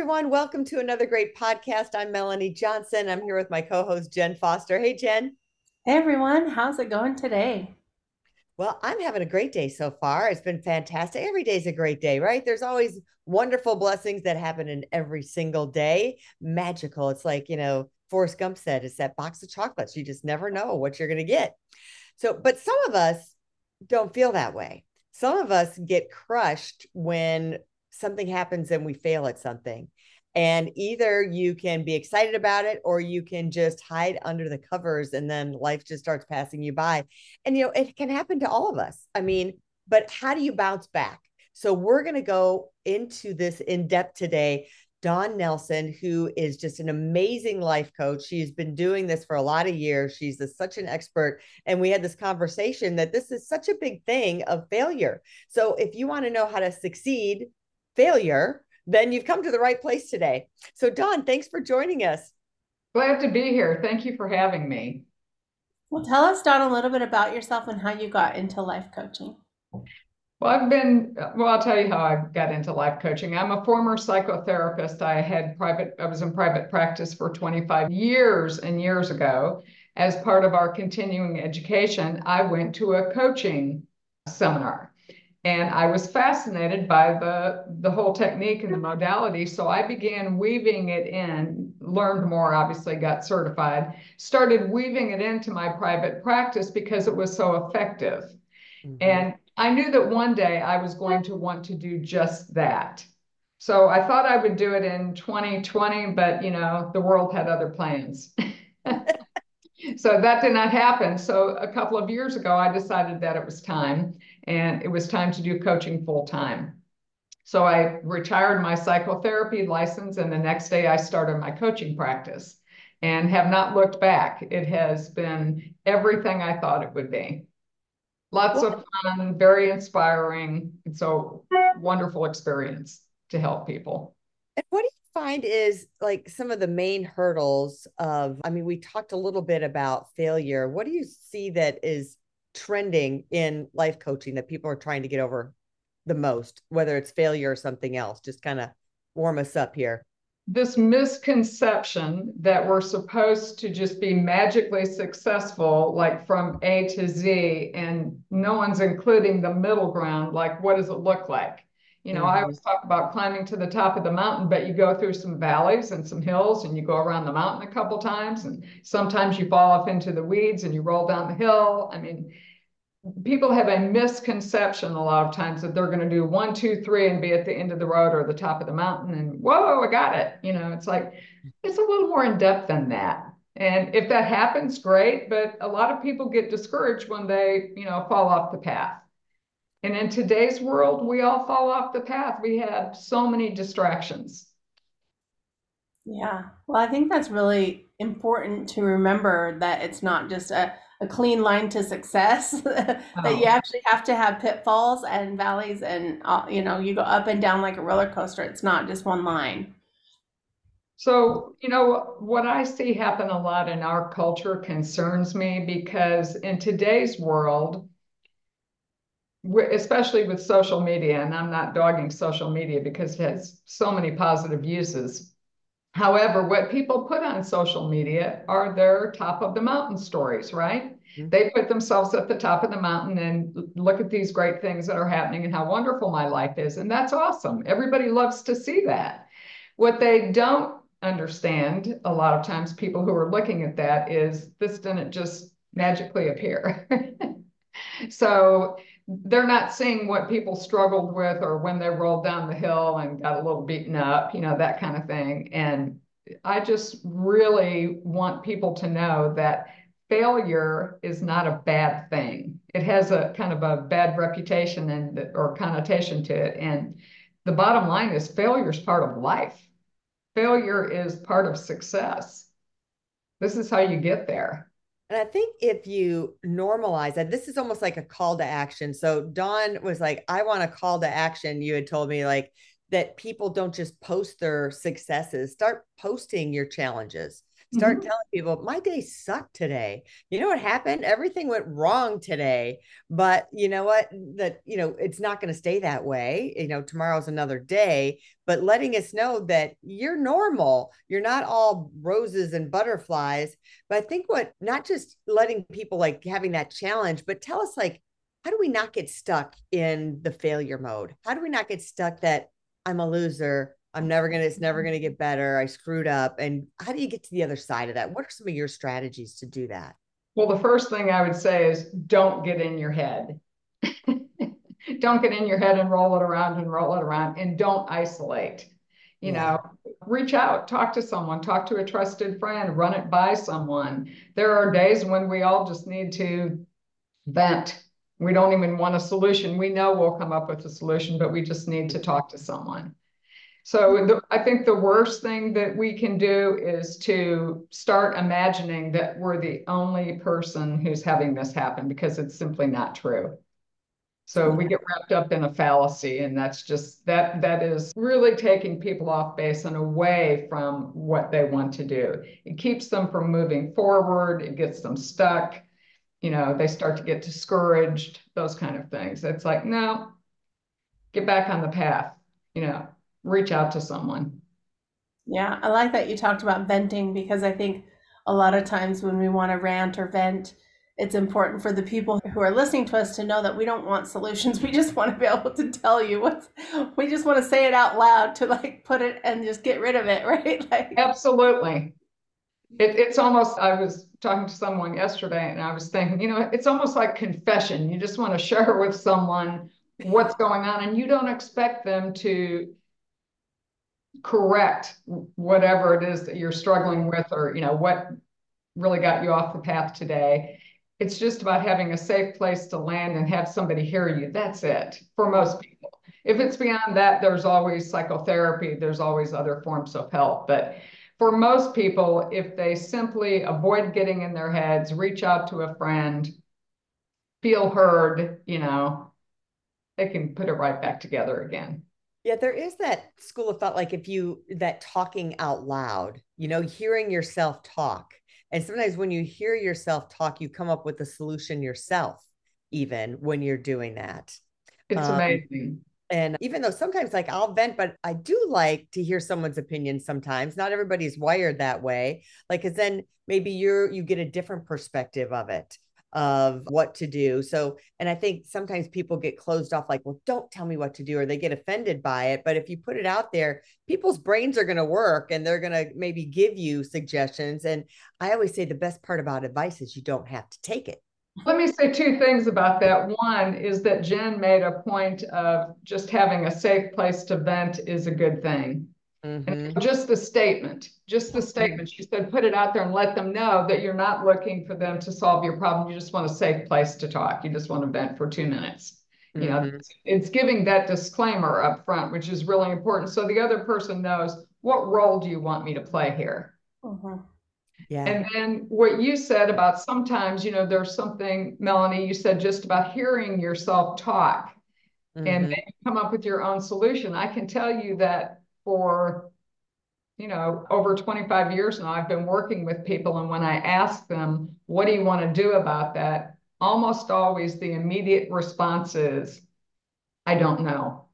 Everyone, welcome to another great podcast. I'm Melanie Johnson. I'm here with my co-host Jenn Foster. Hey Jenn. Hey everyone, how's it going today? Well, I'm having a great day so far. It's been fantastic. Every day's a great day, right? There's always wonderful blessings that happen in every single day. Magical. It's like, you know, Forrest Gump said, it's that box of chocolates. You just never know what you're going to get. So, but some of us don't feel that way. Some of us get crushed when something happens and we fail at something. And either you can be excited about it or you can just hide under the covers and then life just starts passing you by. And, you know, it can happen to all of us. I mean, but how do you bounce back? So we're going to go into this in depth today. Dawn Nelson, who is just an amazing life coach. She's been doing this for a lot of years. She's a, such an expert. And we had this conversation that this is such a big thing of failure. So if you want to know how to succeed, failure, then you've come to the right place today. So, Dawn, thanks for joining us. Glad to be here. Thank you for having me. Well, tell us, Dawn, a little bit about yourself and how you got into life coaching. Well, I've been, well, I'll tell you how I got into life coaching. I'm a former psychotherapist. I had private, I was in private practice for 25 years and years ago. As part of our continuing education, I went to a coaching seminar and I was fascinated by the the whole technique and the modality. So I began weaving it in, learned more, obviously got certified, started weaving it into my private practice because it was so effective. Mm-hmm. And I knew that one day I was going to want to do just that. So I thought I would do it in 2020, but you know, the world had other plans. so that did not happen. So a couple of years ago, I decided that it was time and it was time to do coaching full time. So I retired my psychotherapy license, and the next day I started my coaching practice and have not looked back. It has been everything I thought it would be. Lots of fun, very inspiring. It's a wonderful experience to help people. And what do find is like some of the main hurdles of, I mean, we talked a little bit about failure. What do you see that is trending in life coaching that people are trying to get over the most, whether it's failure or something else? Just kind of warm us up here. This misconception that we're supposed to just be magically successful, like from A to Z, and no one's including the middle ground, like what does it look like? You know, mm-hmm. I always talk about climbing to the top of the mountain, but you go through some valleys and some hills and you go around the mountain a couple times. And sometimes you fall off into the weeds and you roll down the hill. I mean, people have a misconception a lot of times that they're going to do one, two, three and be at the end of the road or the top of the mountain and whoa, I got it. You know, it's like, it's a little more in depth than that. And if that happens, great. But a lot of people get discouraged when they, you know, fall off the path. And in today's world, we all fall off the path. We have so many distractions. Yeah. Well, I think that's really important to remember that it's not just a, a clean line to success, that oh. you actually have to have pitfalls and valleys and, uh, you know, you go up and down like a roller coaster. It's not just one line. So, you know, what I see happen a lot in our culture concerns me because in today's world, especially with social media, and I'm not dogging social media because it has so many positive uses. However, what people put on social media are their top of the mountain stories, right? Mm-hmm. They put themselves at the top of the mountain and look at these great things that are happening and how wonderful my life is. And that's awesome. Everybody loves to see that. What they don't understand, a lot of times, people who are looking at that is this didn't just magically appear. so they're not seeing what people struggled with or when they rolled down the hill and got a little beaten up, you know, that kind of thing. And I just really want people to know that failure is not a bad thing. It has a kind of a bad reputation and or connotation to it. And the bottom line is failure is part of life. Failure is part of success. This is how you get there. And I think if you normalize that, this is almost like a call to action. So Dawn was like, I want a call to action. You had told me like that people don't just post their successes, start posting your challenges. Start mm-hmm. telling people, my day sucked today. You know what happened? Everything went wrong today. But you know what? That, you know, it's not going to stay that way. You know, tomorrow's another day, but letting us know that you're normal. You're not all roses and butterflies. But I think what, not just letting people like having that challenge, but tell us like, how do we not get stuck in the failure mode? How do we not get stuck that I'm a loser? I'm never gonna, it's never mm. gonna get better. I screwed up. And how do you get to the other side of that? What are some of your strategies to do that? Well, the first thing I would say is don't get in your head. don't get in your head and roll it around and roll it around and don't isolate. You yeah. know, reach out, talk to someone, talk to a trusted friend, run it by someone. There are days when we all just need to vent. We don't even want a solution. We know we'll come up with a solution, but we just need to talk to someone. So the, I think the worst thing that we can do is to start imagining that we're the only person who's having this happen because it's simply not true. So we get wrapped up in a fallacy, and that's just that that is really taking people off base and away from what they want to do. It keeps them from moving forward. It gets them stuck. You know, they start to get discouraged. Those kind of things. It's like no, get back on the path. You know, reach out to someone. Yeah, I like that you talked about venting because I think a lot of times when we want to rant or vent, it's important for the people who are listening to us to know that we don't want solutions. We just want to be able to tell you what we just want to say it out loud to like put it and just get rid of it, right? Like Absolutely. It, it's almost I was talking to someone yesterday and I was thinking, you know, it's almost like confession. You just want to share with someone what's going on and you don't expect them to correct whatever it is that you're struggling with or you know what really got you off the path today. It's just about having a safe place to land and have somebody hear you. That's it for most people. If it's beyond that there's always psychotherapy. There's always other forms of help. But for most people if they simply avoid getting in their heads reach out to a friend feel heard you know they can put it right back together again yeah, there is that school of thought, like if you that talking out loud, you know, hearing yourself talk. And sometimes when you hear yourself talk, you come up with a solution yourself, even when you're doing that. It's um, amazing. And even though sometimes like I'll vent, but I do like to hear someone's opinion sometimes. Not everybody's wired that way. Like, cause then maybe you're you get a different perspective of it of what to do. So, and I think sometimes people get closed off, like, well, don't tell me what to do, or they get offended by it. But if you put it out there, people's brains are going to work and they're going to maybe give you suggestions. And I always say the best part about advice is you don't have to take it. Let me say two things about that. One is that Jenn made a point of just having a safe place to vent is a good thing. Mm-hmm. Just the statement, just the statement. She said, put it out there and let them know that you're not looking for them to solve your problem. You just want a safe place to talk. You just want to vent for two minutes. Mm-hmm. You know, mm-hmm. it's, it's giving that disclaimer up front, which is really important. So the other person knows what role do you want me to play here? Mm-hmm. Yeah. And then what you said about sometimes, you know, there's something, Melanie, you said just about hearing yourself talk mm-hmm. and then you come up with your own solution. I can tell you that for you know over 25 years now i've been working with people and when i ask them what do you want to do about that? almost always the immediate response is i don't know.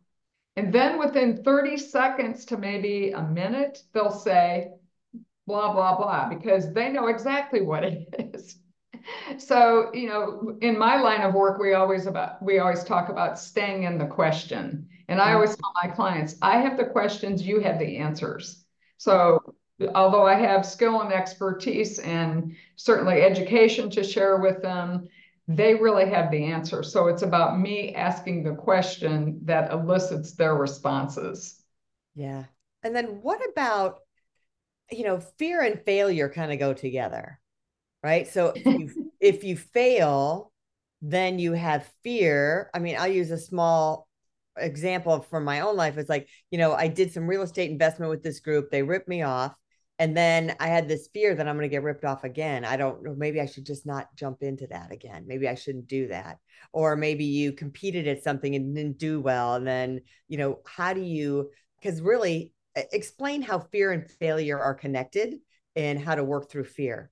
And then within 30 seconds to maybe a minute they'll say blah blah blah because they know exactly what it is. So you know in my line of work we always about we always talk about staying in the question and I always tell my clients, I have the questions, you have the answers. So although I have skill and expertise and certainly education to share with them, they really have the answer. So it's about me asking the question that elicits their responses. Yeah. And then what about, you know, fear and failure kind of go together, right? So if you, if you fail, then you have fear. I mean, I'll use a small example from my own life is like, you know, I did some real estate investment with this group. They ripped me off. And then I had this fear that I'm going to get ripped off again. I don't know. Maybe I should just not jump into that again. Maybe I shouldn't do that. Or maybe you competed at something and didn't do well. And then, you know, how do you, because really explain how fear and failure are connected and how to work through fear?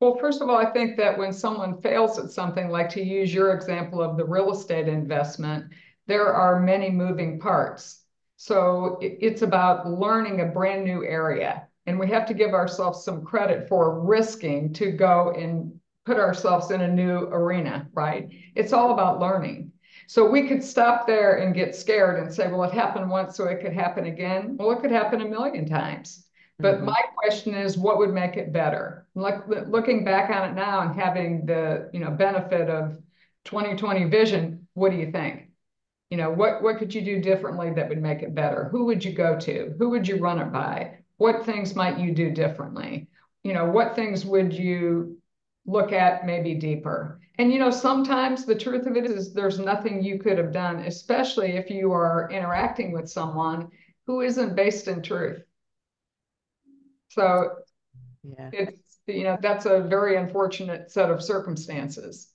Well, first of all, I think that when someone fails at something, like to use your example of the real estate investment, there are many moving parts. So it's about learning a brand new area. And we have to give ourselves some credit for risking to go and put ourselves in a new arena, right? It's all about learning. So we could stop there and get scared and say, well, it happened once, so it could happen again. Well, it could happen a million times. But mm-hmm. my question is, what would make it better? Like looking back on it now and having the you know benefit of 2020 vision, what do you think? You know, what what could you do differently that would make it better? Who would you go to? Who would you run it by? What things might you do differently? You know, what things would you look at maybe deeper? And you know, sometimes the truth of it is there's nothing you could have done, especially if you are interacting with someone who isn't based in truth so yeah. it's, you know, that's a very unfortunate set of circumstances.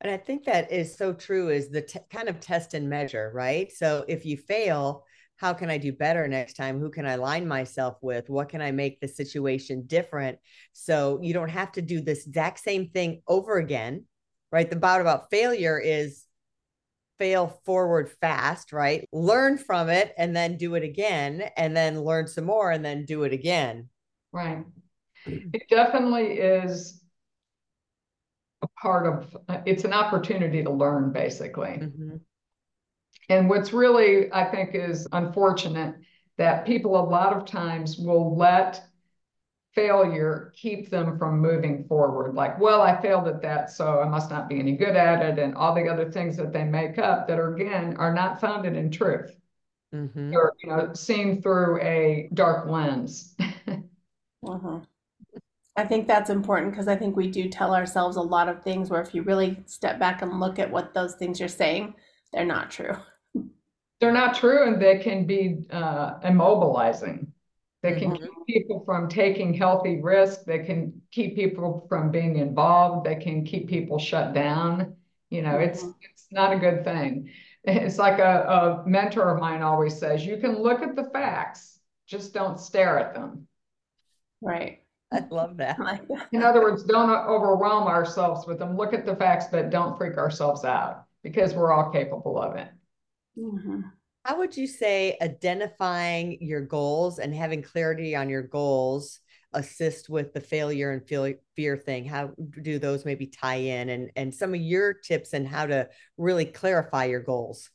And I think that is so true is the t- kind of test and measure, right? So if you fail, how can I do better next time? Who can I align myself with? What can I make the situation different? So you don't have to do this exact same thing over again, right? The bout about failure is fail forward fast, right? Learn from it and then do it again, and then learn some more and then do it again. Right. It definitely is part of it's an opportunity to learn, basically. Mm-hmm. And what's really, I think, is unfortunate that people a lot of times will let failure keep them from moving forward like well i failed at that so i must not be any good at it and all the other things that they make up that are again are not founded in truth mm-hmm. or you know seen through a dark lens uh-huh. I think that's important because i think we do tell ourselves a lot of things where if you really step back and look at what those things you're saying they're not true they're not true and they can be uh, immobilizing they can mm-hmm. keep people from taking healthy risks. They can keep people from being involved. They can keep people shut down. You know, mm-hmm. it's it's not a good thing. It's like a, a mentor of mine always says, you can look at the facts, just don't stare at them. Right. I love that. In other words, don't overwhelm ourselves with them. Look at the facts, but don't freak ourselves out because we're all capable of it. Mm-hmm. How would you say identifying your goals and having clarity on your goals assist with the failure and fear thing? How do those maybe tie in and, and some of your tips and how to really clarify your goals?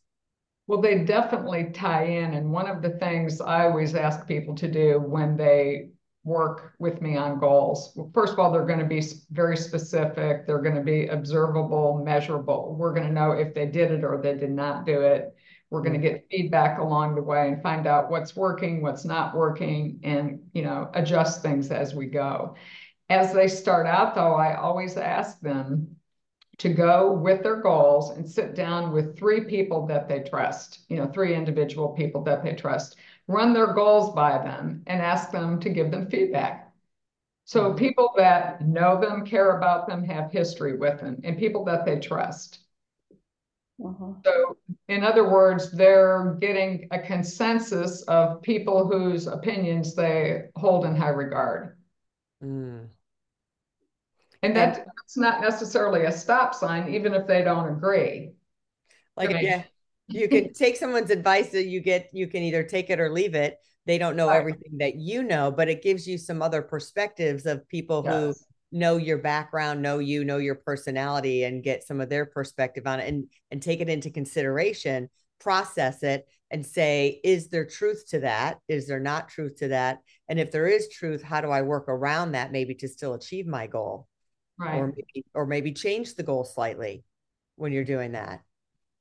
Well, they definitely tie in. And one of the things I always ask people to do when they work with me on goals. First of all, they're going to be very specific. They're going to be observable, measurable. We're going to know if they did it or they did not do it. We're going to mm-hmm. get feedback along the way and find out what's working, what's not working, and you know, adjust things as we go. As they start out, though, I always ask them to go with their goals and sit down with three people that they trust, you know, three individual people that they trust, run their goals by them and ask them to give them feedback. So mm-hmm. people that know them, care about them, have history with them, and people that they trust. Uh-huh. So, in other words, they're getting a consensus of people whose opinions they hold in high regard. Mm. And that, that's not necessarily a stop sign, even if they don't agree. Like, yeah, you can take someone's advice that you get, you can either take it or leave it. They don't know right. everything that you know, but it gives you some other perspectives of people yes. who know your background, know you, know your personality, and get some of their perspective on it and, and take it into consideration, process it, and say, is there truth to that? Is there not truth to that? And if there is truth, how do I work around that maybe to still achieve my goal? Right. Or maybe, or maybe change the goal slightly when you're doing that.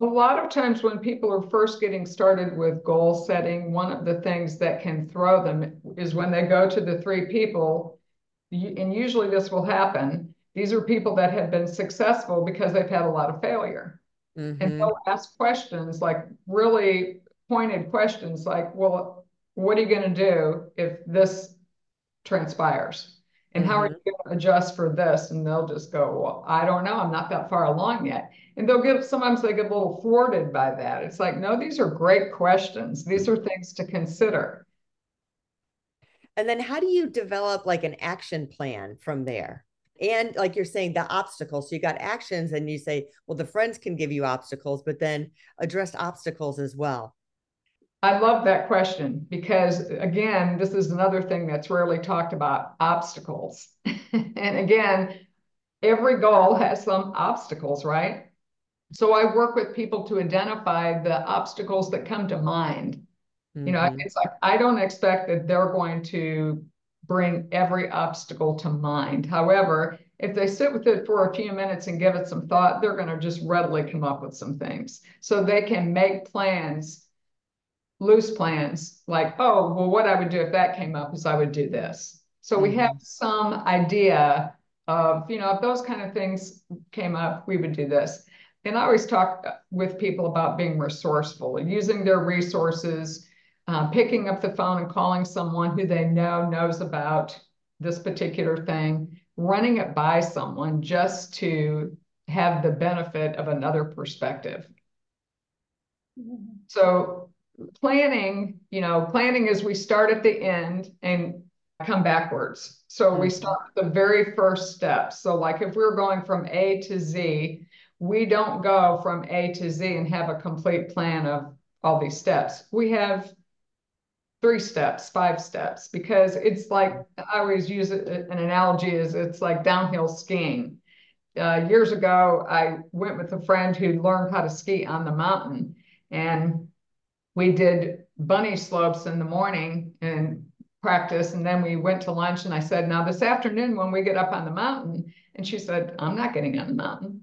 A lot of times when people are first getting started with goal setting, one of the things that can throw them is when they go to the three people and usually this will happen. These are people that have been successful because they've had a lot of failure. Mm-hmm. And they'll ask questions like really pointed questions like, well, what are you going to do if this transpires? And how are mm-hmm. you going to adjust for this? And they'll just go, well, I don't know. I'm not that far along yet. And they'll get, sometimes they get a little thwarted by that. It's like, no, these are great questions. These are things to consider And then how do you develop like an action plan from there? And like you're saying, the obstacles. So you got actions, and you say, well, the friends can give you obstacles, but then address obstacles as well. I love that question because, again, this is another thing that's rarely talked about obstacles. and again, every goal has some obstacles, right? So I work with people to identify the obstacles that come to mind. Mm-hmm. You know, mm-hmm. it's like I don't expect that they're going to bring every obstacle to mind. However, if they sit with it for a few minutes and give it some thought, they're going to just readily come up with some things. So they can make plans, loose plans, like, oh, well, what I would do if that came up is I would do this. So mm-hmm. we have some idea of, you know, if those kind of things came up, we would do this. And I always talk with people about being resourceful, using their resources uh, picking up the phone and calling someone who they know knows about this particular thing, running it by someone just to have the benefit of another perspective. Mm-hmm. So planning, you know, planning is we start at the end and come backwards. So we mm-hmm. start the very first step. So like if we're going from A to Z, we don't go from A to Z and have a complete plan of all these steps. We have three steps, five steps, because it's like I always use it, an analogy is it's like downhill skiing. Uh, years ago, I went with a friend who learned how to ski on the mountain, and we did bunny slopes in the morning and practice, and then we went to lunch. And I said, "Now this afternoon, when we get up on the mountain," and she said, "I'm not getting on the mountain."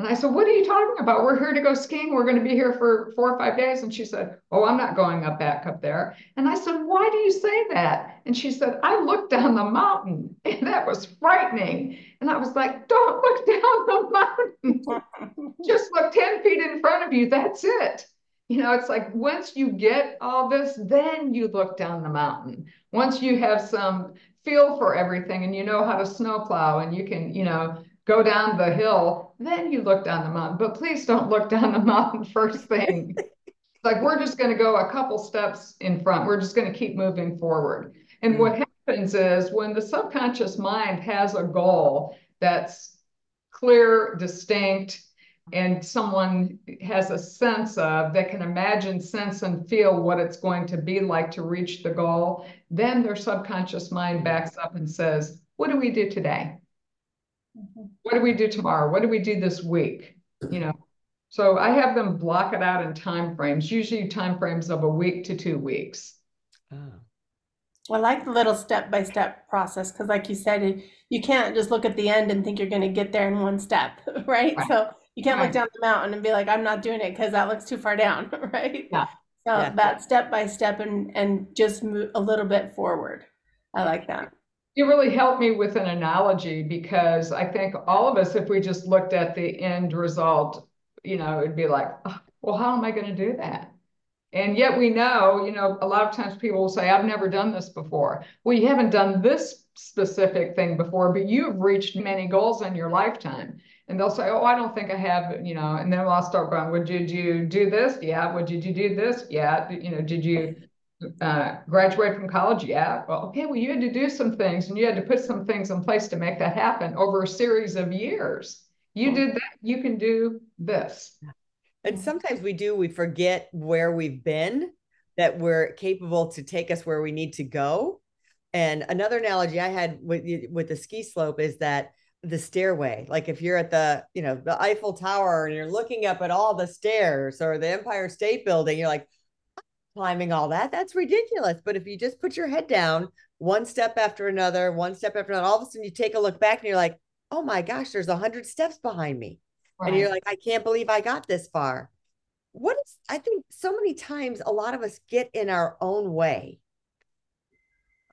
And I said, What are you talking about? We're here to go skiing. We're going to be here for four or five days. And she said, Oh, I'm not going up back up there. And I said, Why do you say that? And she said, I looked down the mountain and that was frightening. And I was like, Don't look down the mountain. Just look 10 feet in front of you. That's it. You know, it's like once you get all this, then you look down the mountain. Once you have some feel for everything and you know how to snowplow and you can, you know, go down the hill, then you look down the mountain. But please don't look down the mountain first thing. like we're just going to go a couple steps in front. We're just going to keep moving forward. And what mm. happens is when the subconscious mind has a goal that's clear, distinct, and someone has a sense of, they can imagine, sense, and feel what it's going to be like to reach the goal, then their subconscious mind backs up and says, What do we do today? Mm-hmm. What do we do tomorrow? What do we do this week? You know, so I have them block it out in time frames, usually time frames of a week to two weeks. Oh. I like the little step by step process because, like you said, you can't just look at the end and think you're going to get there in one step, right? right. So you can't right. look down the mountain and be like, "I'm not doing it" because that looks too far down, right? Yeah. So yeah. that step by step and and just move a little bit forward. I like that. You really helped me with an analogy because I think all of us, if we just looked at the end result, you know, it'd be like, oh, well, how am I going to do that? And yet we know, you know, a lot of times people will say, I've never done this before. Well, you haven't done this specific thing before, but you've reached many goals in your lifetime. And they'll say, Oh, I don't think I have, you know, and then I'll start going, Well, did you do this? Yeah. Well, did you do this? Yeah. You know, did you uh, graduate from college? Yeah. Well, okay. Well, you had to do some things and you had to put some things in place to make that happen over a series of years. You did that. You can do this. And sometimes we do, we forget where we've been, that we're capable to take us where we need to go. And another analogy I had with with the ski slope is that the stairway like if you're at the you know the eiffel tower and you're looking up at all the stairs or the empire state building you're like climbing all that. That's ridiculous. But if you just put your head down one step after another, one step after another, all of a sudden you take a look back and you're like, oh my gosh, there's a hundred steps behind me. Right. And you're like, I can't believe I got this far. What is, I think so many times a lot of us get in our own way.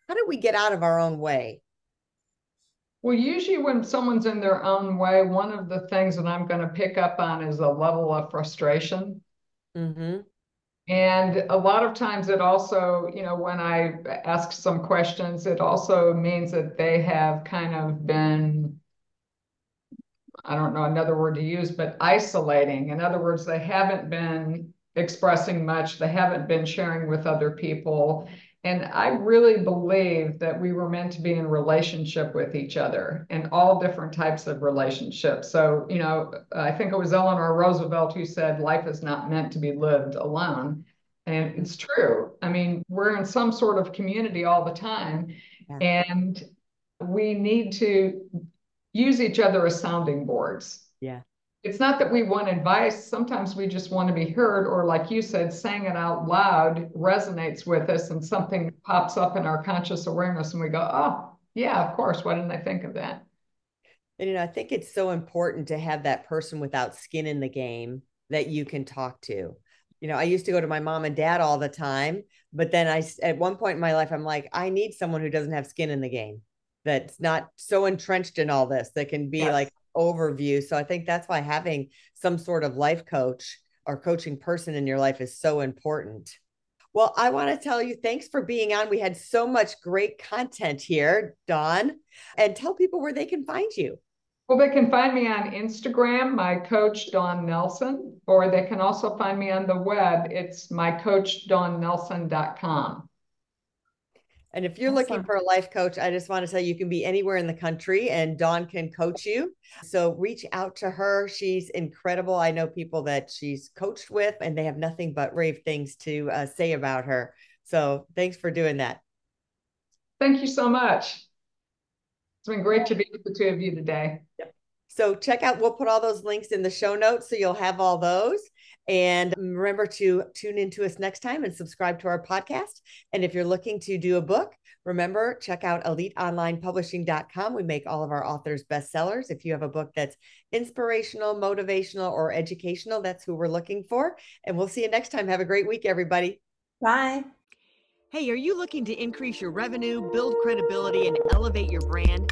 How do we get out of our own way? Well, usually when someone's in their own way, one of the things that I'm going to pick up on is a level of frustration. Mm-hmm. And a lot of times it also, you know, when I ask some questions, it also means that they have kind of been, I don't know another word to use, but isolating. In other words, they haven't been expressing much, they haven't been sharing with other people. And I really believe that we were meant to be in relationship with each other and all different types of relationships. So, you know, I think it was Eleanor Roosevelt who said life is not meant to be lived alone. And it's true. I mean, we're in some sort of community all the time. Yeah. And we need to use each other as sounding boards. Yeah it's not that we want advice. Sometimes we just want to be heard, or like you said, saying it out loud resonates with us and something pops up in our conscious awareness and we go, oh, yeah, of course. Why didn't I think of that? And, you know, I think it's so important to have that person without skin in the game that you can talk to. You know, I used to go to my mom and dad all the time, but then I, at one point in my life, I'm like, I need someone who doesn't have skin in the game that's not so entrenched in all this that can be yes. like overview. So I think that's why having some sort of life coach or coaching person in your life is so important. Well, I want to tell you thanks for being on. We had so much great content here, Dawn, and tell people where they can find you. Well, they can find me on Instagram, my coach Dawn Nelson, or they can also find me on the web. It's mycoachdawnnelson.com. And if you're awesome. looking for a life coach, I just want to say you can be anywhere in the country and Dawn can coach you. So reach out to her. She's incredible. I know people that she's coached with and they have nothing but rave things to uh, say about her. So thanks for doing that. Thank you so much. It's been great to be with the two of you today. Yep. So check out, we'll put all those links in the show notes so you'll have all those. And remember to tune into us next time and subscribe to our podcast. And if you're looking to do a book, remember, check out eliteonlinepublishing.com. We make all of our authors bestsellers. If you have a book that's inspirational, motivational, or educational, that's who we're looking for. And we'll see you next time. Have a great week, everybody. Bye. Hey, are you looking to increase your revenue, build credibility, and elevate your brand?